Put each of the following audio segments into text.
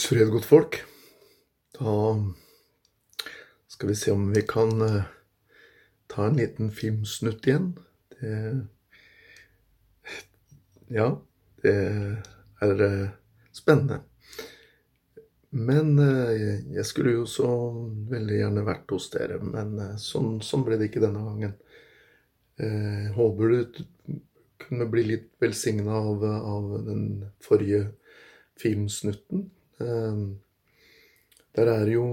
Guds fred, godt folk. Da skal vi se om vi kan eh, ta en liten filmsnutt igjen. Det Ja, det er eh, spennende. Men eh, jeg skulle jo så veldig gjerne vært hos dere, men sånn, sånn ble det ikke denne gangen. Jeg håper du kunne bli litt velsigna av, av den forrige filmsnutten. Ehm, der er jo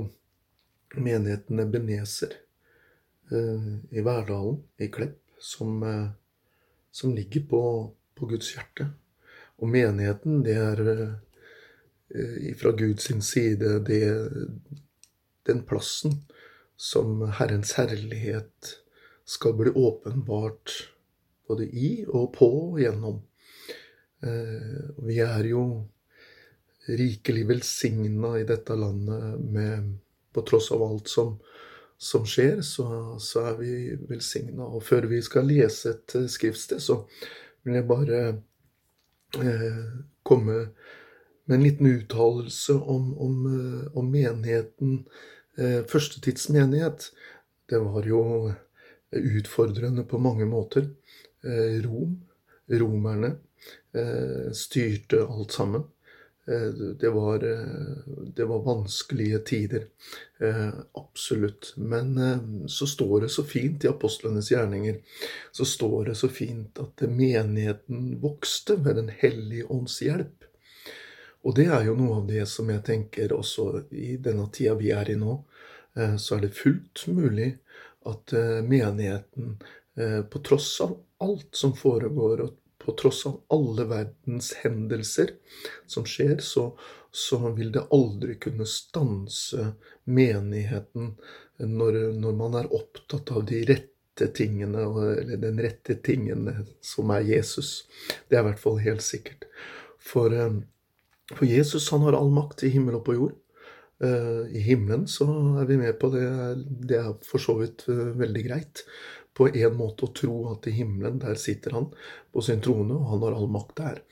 menigheten Ebenezer eh, i Verdalen i Klepp som, eh, som ligger på, på, Guds hjerte. Og menigheten, det er eh, fra Guds side det, den plassen som Herrens herlighet skal bli åpenbart både i og på og gjennom. Vi er jo rikelig velsigna i dette landet med På tross av alt som, som skjer, så, så, er vi velsigna. Og før vi skal lese et skriftsted, så vil jeg bare eh, komme med en liten uttalelse om, om, eh, om menigheten. Eh, førstetidsmenighet. Det var jo utfordrende på mange måter. Eh, Rom, romerne, eh, styrte alt sammen. Eh, det var, eh, det var, vanskelige tider. Eh, absolutt. Men så står det så fint i apostlenes gjerninger så står det så fint at menigheten vokste ved Den hellige ånds hjelp. Og det er jo noe av det som jeg tenker også i denne tida vi er i nå, så er det fullt mulig at menigheten, på tross av alt som foregår, og på tross av alle verdens hendelser som skjer, så, så vil det aldri kunne stanse menigheten når, når, man er opptatt av de rette tingene, eller den rette tingene som er Jesus. Det er i hvert fall helt sikkert. For, eh, for Jesus han har all makt i himmel og på jord. Eh, I himmelen så er vi med på det. Det er for så vidt eh, veldig greit på en måte å tro at i himmelen, der sitter han på sin trone, og han har all makt der.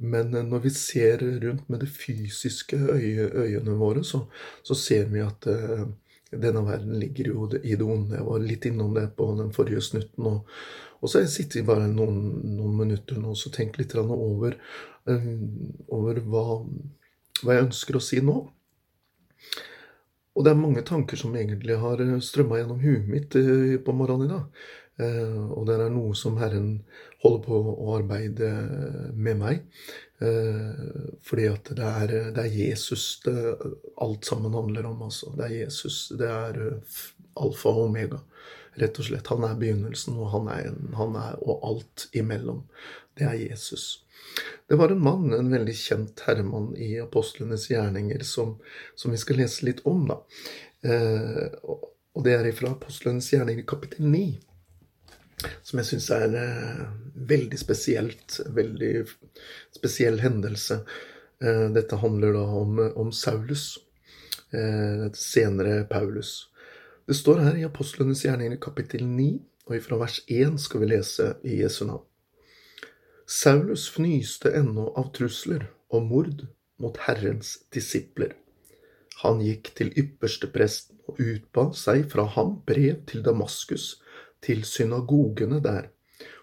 Men eh, når vi ser rundt med det fysiske øye, øyene våre, så, så, ser vi at uh, denne verden ligger jo i det onde. Jeg var litt innom det på den forrige snutten. Og, og så jeg sittet bare noen, noen minutter nå og tenkt litt over, uh, over hva, hva jeg ønsker å si nå. Og det er mange tanker som egentlig har eh, strømma gjennom huet mitt eh, på morgenen i dag. Eh, og det er noe som Herren holder på å arbeide med meg. Fordi at det er, det er Jesus det alt sammen handler om. Altså. Det er Jesus. Det er alfa og omega. Rett og slett. Han er begynnelsen, og han er, han er og alt imellom. Det er Jesus. Det var en mann, en veldig kjent herremann i apostlenes gjerninger, som, som vi skal lese litt om. da. Eh, og det er fra apostlenes gjerninger kapittel 9, som jeg syns er eh, veldig spesielt. Veldig spesiell hendelse. Eh, dette handler da om, om Saulus, eh, senere Paulus. Det står her i apostlenes gjerninger kapittel 9, og ifra vers 1 skal vi lese i Jesu navn. Saulus fnyste ennå av trusler og mord mot Herrens disipler. Han gikk til ypperstepresten og utba seg fra ham brev til Damaskus, til synagogene der,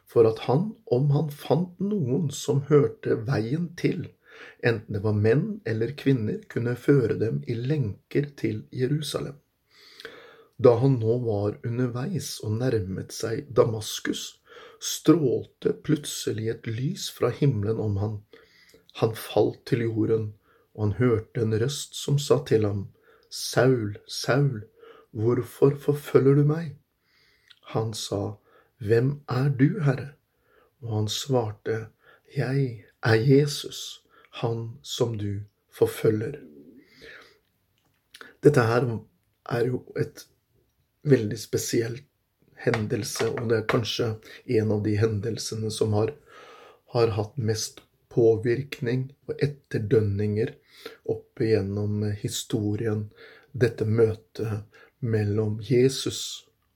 for at han, om han fant noen som hørte veien til, enten det var menn eller kvinner, kunne føre dem i lenker til Jerusalem. Da han nå var underveis og nærmet seg Damaskus, strålte plutselig et lys fra himmelen om han. Han falt til jorden, og han hørte en røst som sa til ham, Saul, Saul, hvorfor forfølger du meg? Han sa, Hvem er du, Herre? Og han svarte, Jeg er Jesus, han som du forfølger. Dette her er jo et veldig spesielt hendelse, og det er kanskje en av de hendelsene som har, har hatt mest påvirkning og etterdønninger opp igjennom historien, dette møtet mellom Jesus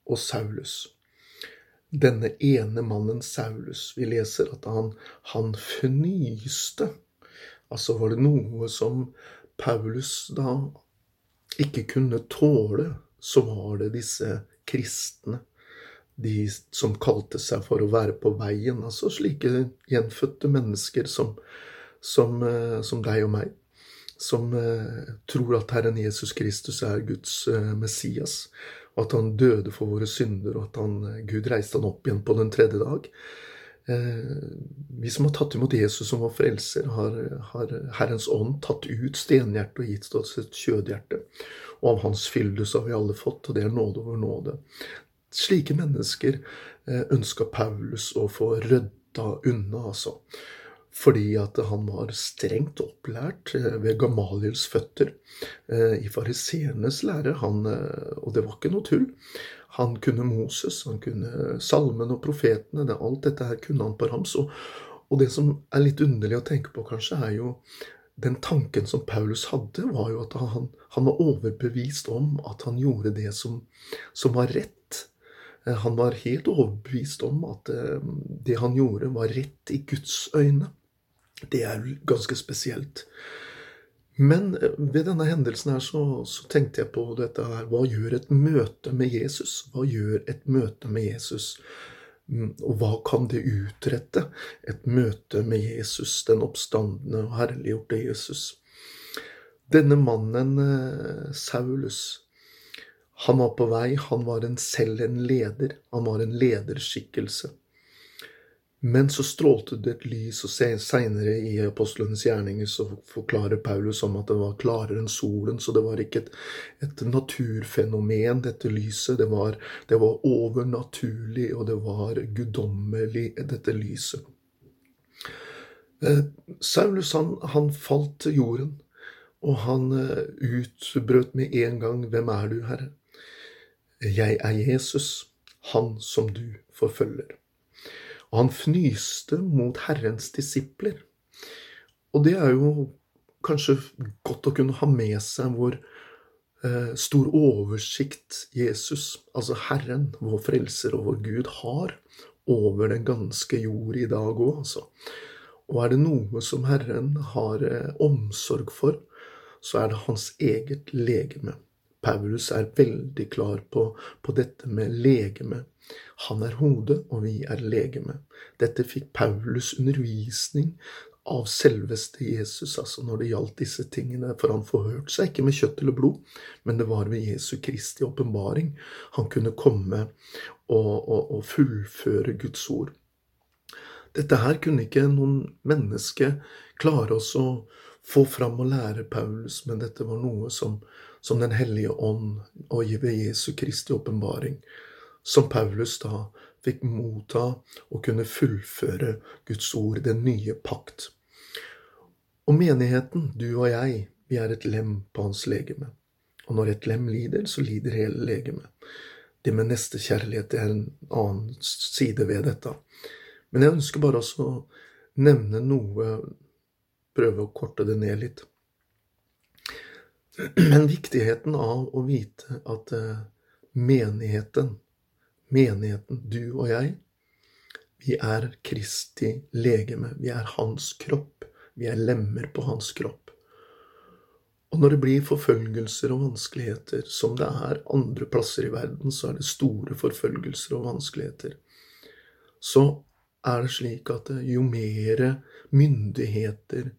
og Saulus. Denne ene mannen, Saulus, vi leser at han, han fnyste. Altså var det noe som Paulus da ikke kunne tåle, så var det disse kristne. De som kalte seg for å være på veien. Altså slike gjenfødte mennesker som, som, eh, som deg og meg. Som eh, tror at Herren Jesus Kristus er Guds eh, Messias. Og at han døde for våre synder, og at han, Gud reiste han opp igjen på den tredje dag. Vi som har tatt imot Jesus som vår frelser, har, har Herrens ånd tatt ut stenhjertet og gitt oss et kjødhjerte. Og av Hans fyldelse har vi alle fått, og det er nåde over nåde. Slike mennesker eh, ønska Paulus å få rydda unna, altså. Fordi at han var strengt opplært eh, ved Gamaliels føtter eh, i fariseernes lære. Han, og det var ikke noe tull. Han kunne Moses, han kunne salmen og profetene. Det, alt dette her kunne han på rams. Og, og det som er litt underlig å tenke på, kanskje, er jo den tanken som Paulus hadde, var jo at han, han var overbevist om at han gjorde det som, som, var rett. Eh, han var helt overbevist om at eh, det han gjorde, var rett i Guds øyne. Det er ganske spesielt. Men eh, ved denne hendelsen her så, så, tenkte jeg på dette her. Hva gjør et møte med Jesus? Hva gjør et møte med Jesus? Mm, og hva kan det utrette? Et møte med Jesus, den oppstandende og herliggjorte Jesus. Denne mannen, Saulus, han var på vei. Han var en, selv en leder. Han var en lederskikkelse. Men så strålte det et lys, og seinere i apostlenes gjerninger så forklarer Paulus om at det var klarere enn solen, så det var ikke et, et naturfenomen, dette lyset. Det var, det var, overnaturlig, og det var guddommelig, dette lyset. Eh, Saulus han, han falt til jorden, og han eh, utbrøt med en gang, Hvem er du, Herre? Jeg er Jesus, han som du forfølger og han fnyste mot Herrens disipler. Og det er jo kanskje godt å kunne ha med seg hvor eh, stor oversikt Jesus, altså Herren, vår frelser og vår Gud, har over den ganske jord i dag òg, altså. Og er det noe som Herren har eh, omsorg for, så er det hans eget legeme. Paulus er veldig klar på, på dette med legeme. Han er hodet, og vi er legeme. Dette fikk Paulus undervisning av selveste Jesus, altså når det gjaldt disse tingene. For han forhørte seg ikke med kjøtt eller blod, men det var ved Jesu Kristi åpenbaring han kunne komme og, og, og fullføre Guds ord. Dette her kunne ikke noen menneske klare oss å få fram og lære Paulus, men dette var noe som, som Den hellige ånd og ved Jesu Kristi åpenbaring, som Paulus da fikk motta og kunne fullføre Guds ord, den nye pakt. Og menigheten, du og jeg, vi er et lem på hans legeme. Og når et lem lider, så lider hele legemet. Det med nestekjærlighet er en annen side ved dette. Men jeg ønsker bare også å nevne noe prøve å korte det ned litt. Men viktigheten av å vite at eh, menigheten, menigheten, du og jeg, vi er Kristi legeme. Vi er hans kropp. Vi er lemmer på hans kropp. Og når det blir forfølgelser og vanskeligheter, som det er andre plasser i verden, så er det store forfølgelser og vanskeligheter, så er det slik at eh, jo mer myndigheter,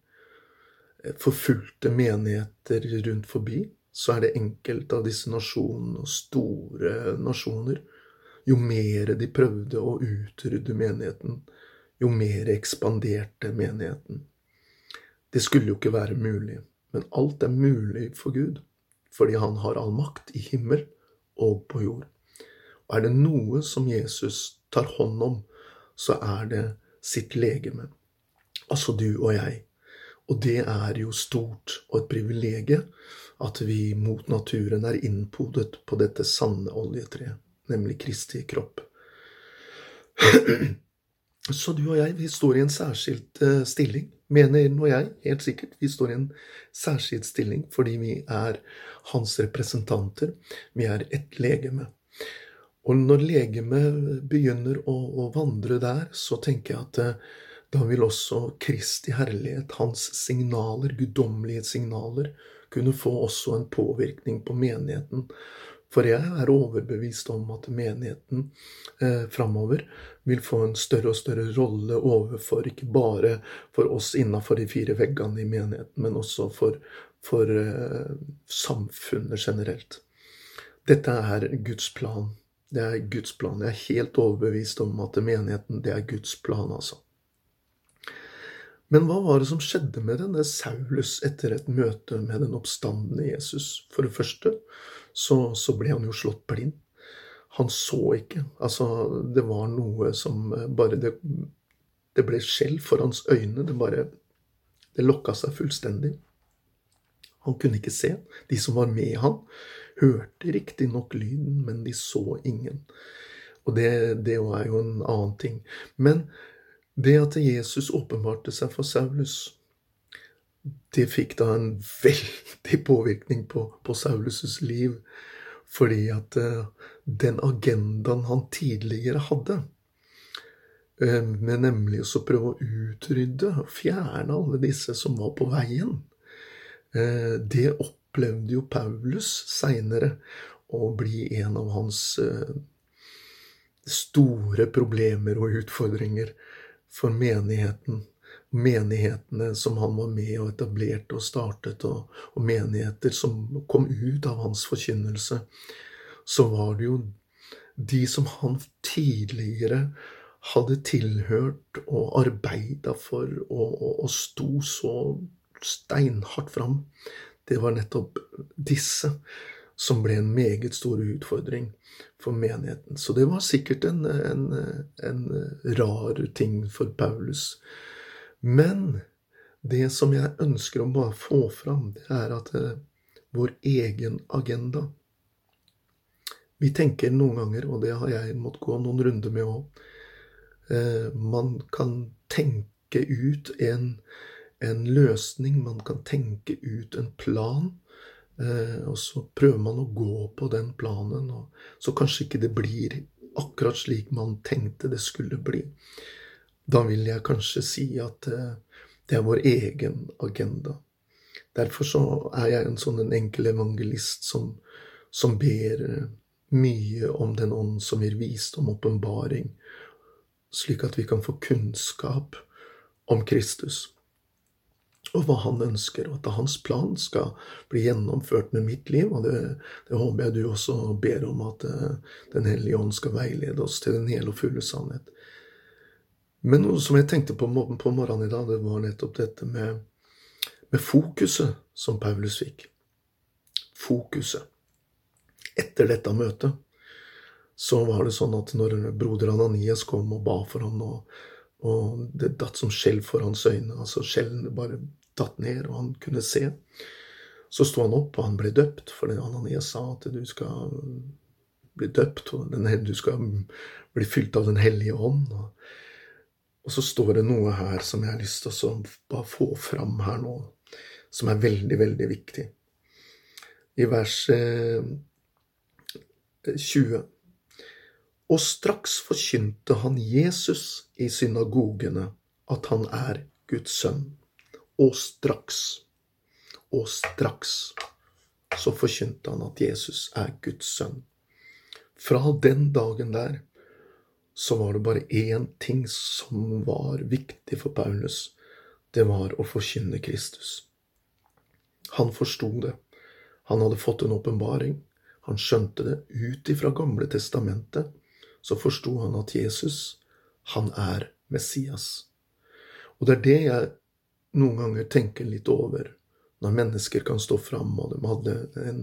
forfulgte menigheter rundt forbi, så er det enkelte av disse nasjonene, og store nasjoner, jo mer de prøvde å utrydde menigheten, jo mer ekspanderte menigheten. Det skulle jo ikke være mulig, men alt er mulig for Gud, fordi han har all makt i himmel og på jord. Og er det noe som Jesus tar hånd om, så er det sitt legeme. Altså du og jeg. Og det er jo stort og et privilegium at vi mot naturen er innpodet på dette sanne oljetreet, nemlig Kristi kropp. Så du og jeg, vi står i en særskilt eh, stilling, mener nå jeg, helt sikkert. Vi står i en særskilt stilling fordi vi er hans representanter. Vi er ett legeme. Og når legemet begynner å, å, vandre der, så tenker jeg at eh, da vil også Kristi herlighet, hans signaler, guddommelige signaler, kunne få også en påvirkning på menigheten. For jeg er overbevist om at menigheten eh, framover vil få en større og større rolle overfor ikke bare for oss innafor de fire veggene i menigheten, men også for, for eh, samfunnet generelt. Dette er Guds plan. Det er Guds plan. Jeg er helt overbevist om at menigheten, det er Guds plan, altså. Men hva var det som skjedde med denne Saulus etter et møte med den oppstandende Jesus? For det første så, så ble han jo slått blind. Han så ikke. Altså, det var noe som bare Det, det ble skjell for hans øyne. Det bare Det lokka seg fullstendig. Han kunne ikke se. De som var med han, hørte riktignok lyden, men de så ingen. Og det, det er jo en annen ting. Men det at Jesus åpenbarte seg for Saulus, det fikk da en veldig påvirkning på, på Saulus' liv. Fordi at uh, den agendaen han tidligere hadde, uh, med nemlig å prøve å utrydde og fjerne alle disse som var på veien, uh, det opplevde jo Paulus seinere å bli en av hans store problemer og utfordringer for menigheten. Menighetene som han var med og etablerte og startet, og, og menigheter som kom ut av hans forkynnelse, så var det jo de som han tidligere hadde tilhørt og arbeida for og, og, og sto så steinhardt fram. Det var nettopp disse som ble en meget stor utfordring for menigheten. Så det var sikkert en, en, en rar ting for Paulus. Men det som jeg ønsker å bare få fram, det er at uh, vår egen agenda Vi tenker noen ganger, og det har jeg måttet gå noen runder med òg eh, Man kan tenke ut en, en løsning, man kan tenke ut en plan Eh, og så prøver man å gå på den planen, så kanskje ikke det blir akkurat slik man tenkte det skulle bli. Da vil jeg kanskje si at eh, det er vår egen agenda. Derfor så er jeg en sånn en enkel evangelist som, som ber eh, mye om Den ånd som gir visdom åpenbaring, slik at vi kan få kunnskap om Kristus og hva han ønsker, og at hans plan skal bli gjennomført med mitt liv. Og det, det håper jeg du også ber om, at uh, Den hellige ånd skal veilede oss til den hele og fulle sannhet. Men noe som jeg tenkte på på morgenen i dag, det var nettopp dette med, med fokuset som Paulus fikk. Fokuset. Etter dette møtet så var det sånn at når broder Ananias kom og ba for ham, og, og det datt som skjell for hans øyne, altså skjellene bare tatt ned, og han kunne se. Så sto han opp, og han ble døpt, for Ananias sa at du skal bli døpt, og du skal bli fylt av Den hellige ånd. Og, så står det noe her som jeg har lyst til å bare få fram her nå, som er veldig, veldig viktig. I vers eh, 20. Og straks forkynte han Jesus i synagogene at han er Guds sønn. Og straks, og straks, så forkynte han at Jesus er Guds sønn. Fra den dagen der så var det bare én ting som var viktig for Paulus. Det var å forkynne Kristus. Han forsto det. Han hadde fått en åpenbaring. Han skjønte det. Ut ifra Gamle testamentet så forsto han at Jesus, han er Messias. Og det er det jeg noen ganger tenke litt over når mennesker kan stå fram, og de hadde en,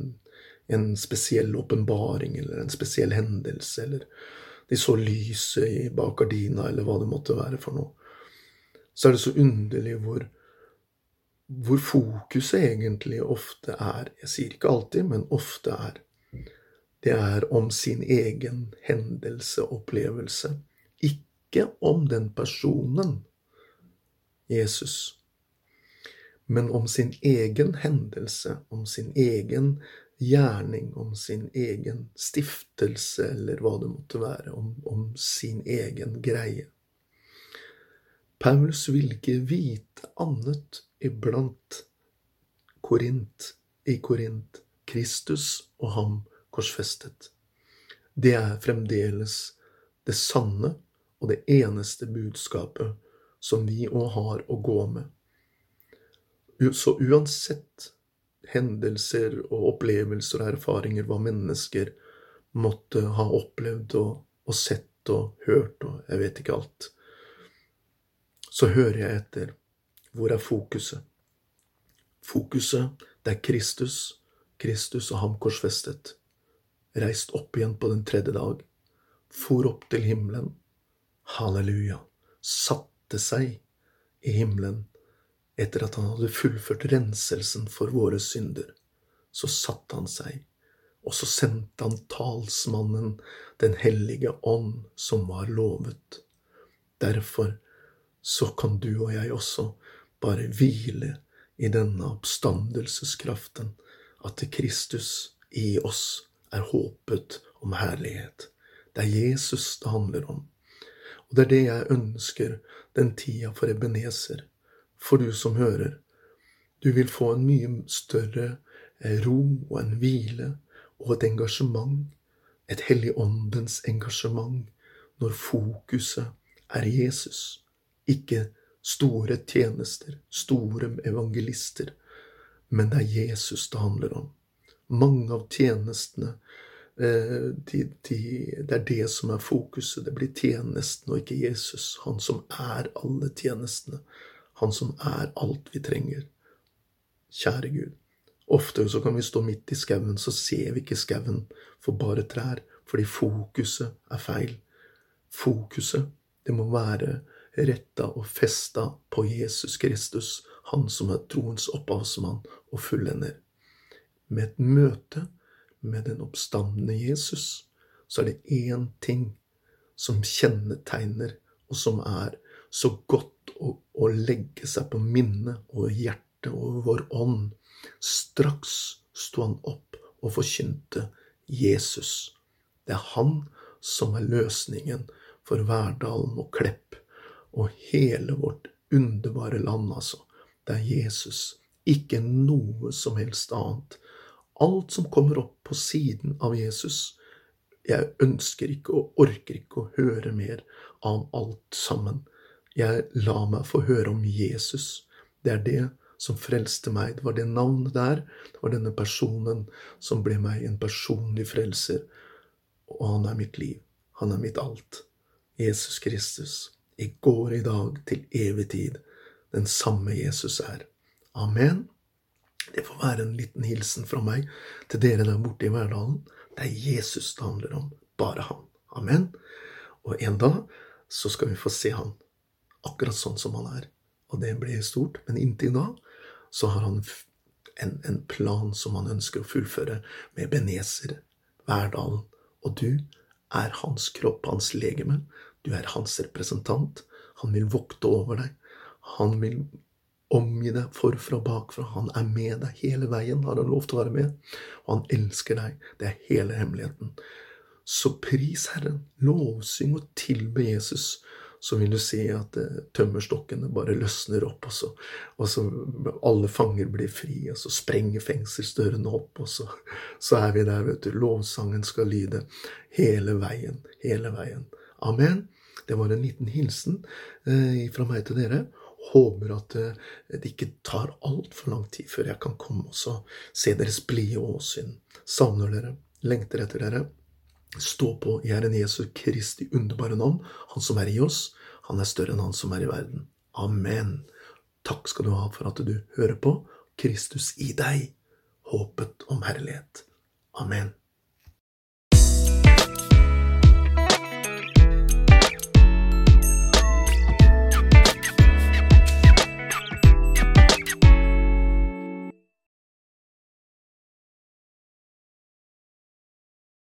en spesiell åpenbaring eller en spesiell hendelse, eller de så lyset bak gardina, eller hva det måtte være for noe. Så er det så underlig hvor, hvor fokuset egentlig ofte er Jeg sier ikke alltid, men ofte er. Det er om sin egen hendelse, opplevelse. Ikke om den personen, Jesus men om sin egen hendelse, om sin egen gjerning, om sin egen stiftelse, eller hva det måtte være, om, om sin egen greie. Paulus ville ikke vite annet iblant Korint i Korint. Kristus og ham korsfestet. Det er fremdeles det sanne og det eneste budskapet som vi òg har å gå med. Så uansett hendelser og opplevelser og erfaringer hva mennesker måtte ha opplevd og, og sett og hørt og jeg vet ikke alt, så hører jeg etter. Hvor er fokuset? Fokuset, det er Kristus, Kristus og ham korsfestet. Reist opp igjen på den tredje dag. For opp til himmelen. Halleluja. Satte seg i himmelen etter at han hadde fullført renselsen for våre synder. Så satte han seg, og så sendte han talsmannen, Den hellige ånd, som var lovet. Derfor så kan du og jeg også bare hvile i denne oppstandelseskraften, at Kristus i oss er håpet om herlighet. Det er Jesus det handler om. Og det er det jeg ønsker den tida for Ebenezer, for du som hører. Du vil få en mye større eh, ro og en hvile og et engasjement, et hellig åndens engasjement, når fokuset er Jesus, ikke store tjenester, store evangelister, men det er Jesus det handler om. Mange av tjenestene eh, de, de, Det er det som er fokuset. Det blir tjenesten og ikke Jesus. Han som er alle tjenestene. Han som er alt vi trenger. Kjære Gud. Ofte så kan vi stå midt i skauen, så ser vi ikke skauen for bare trær, fordi fokuset er feil. Fokuset, det må være retta og festa på Jesus Kristus, han som er troens opphavsmann og fullender. Med et møte med den oppstandende Jesus, så er det én ting som kjennetegner, og som er så godt å, å legge seg på minnet og hjertet og vår ånd. Straks sto han opp og forkynte Jesus. Det er han som er løsningen for Verdalen og Klepp og hele vårt underbare land, altså. Det er Jesus. Ikke noe som helst annet. Alt som kommer opp på siden av Jesus, jeg ønsker ikke og orker ikke å høre mer av alt sammen. Jeg la meg få høre om Jesus. Det er det som frelste meg. Det var det navnet der. Det var denne personen som ble meg en personlig frelser. Og han er mitt liv. Han er mitt alt. Jesus Kristus. I går, i dag, til evig tid. Den samme Jesus er. Amen. Det får være en liten hilsen fra meg til dere der borte i hverdagen. Det er Jesus det handler om. Bare han. Amen. Og en dag så skal vi få se han akkurat sånn som han er. Og det blir stort. Men inntil da så har han en, en plan som han ønsker å fullføre med Beneser, Verdalen. Og du er hans kropp, hans legeme. Du er hans representant. Han vil vokte over deg. Han vil omgi deg forfra og bakfra. Han er med deg hele veien, har han lov til å være med. Og han elsker deg. Det er hele hemmeligheten. Så pris Herren, lovsyng og tilbe Jesus så vil du se at uh, tømmerstokkene bare løsner opp, og så, og så, alle fanger blir fri, og så sprenger fengselsdørene opp, og så, så er vi der, vet du. Lovsangen skal lyde hele veien, hele veien. Amen. Det var en liten hilsen eh, fra meg til dere. Håper at uh, det ikke tar altfor lang tid før jeg kan komme og se deres blide åsyn. Savner dere, lengter etter dere. Stå på i Herren Jesu Kristi underbare navn, Han som er i oss. Han er større enn han som er i verden. Amen. Takk skal du ha for at du hører på. Kristus i deg, håpet om herlighet. Amen.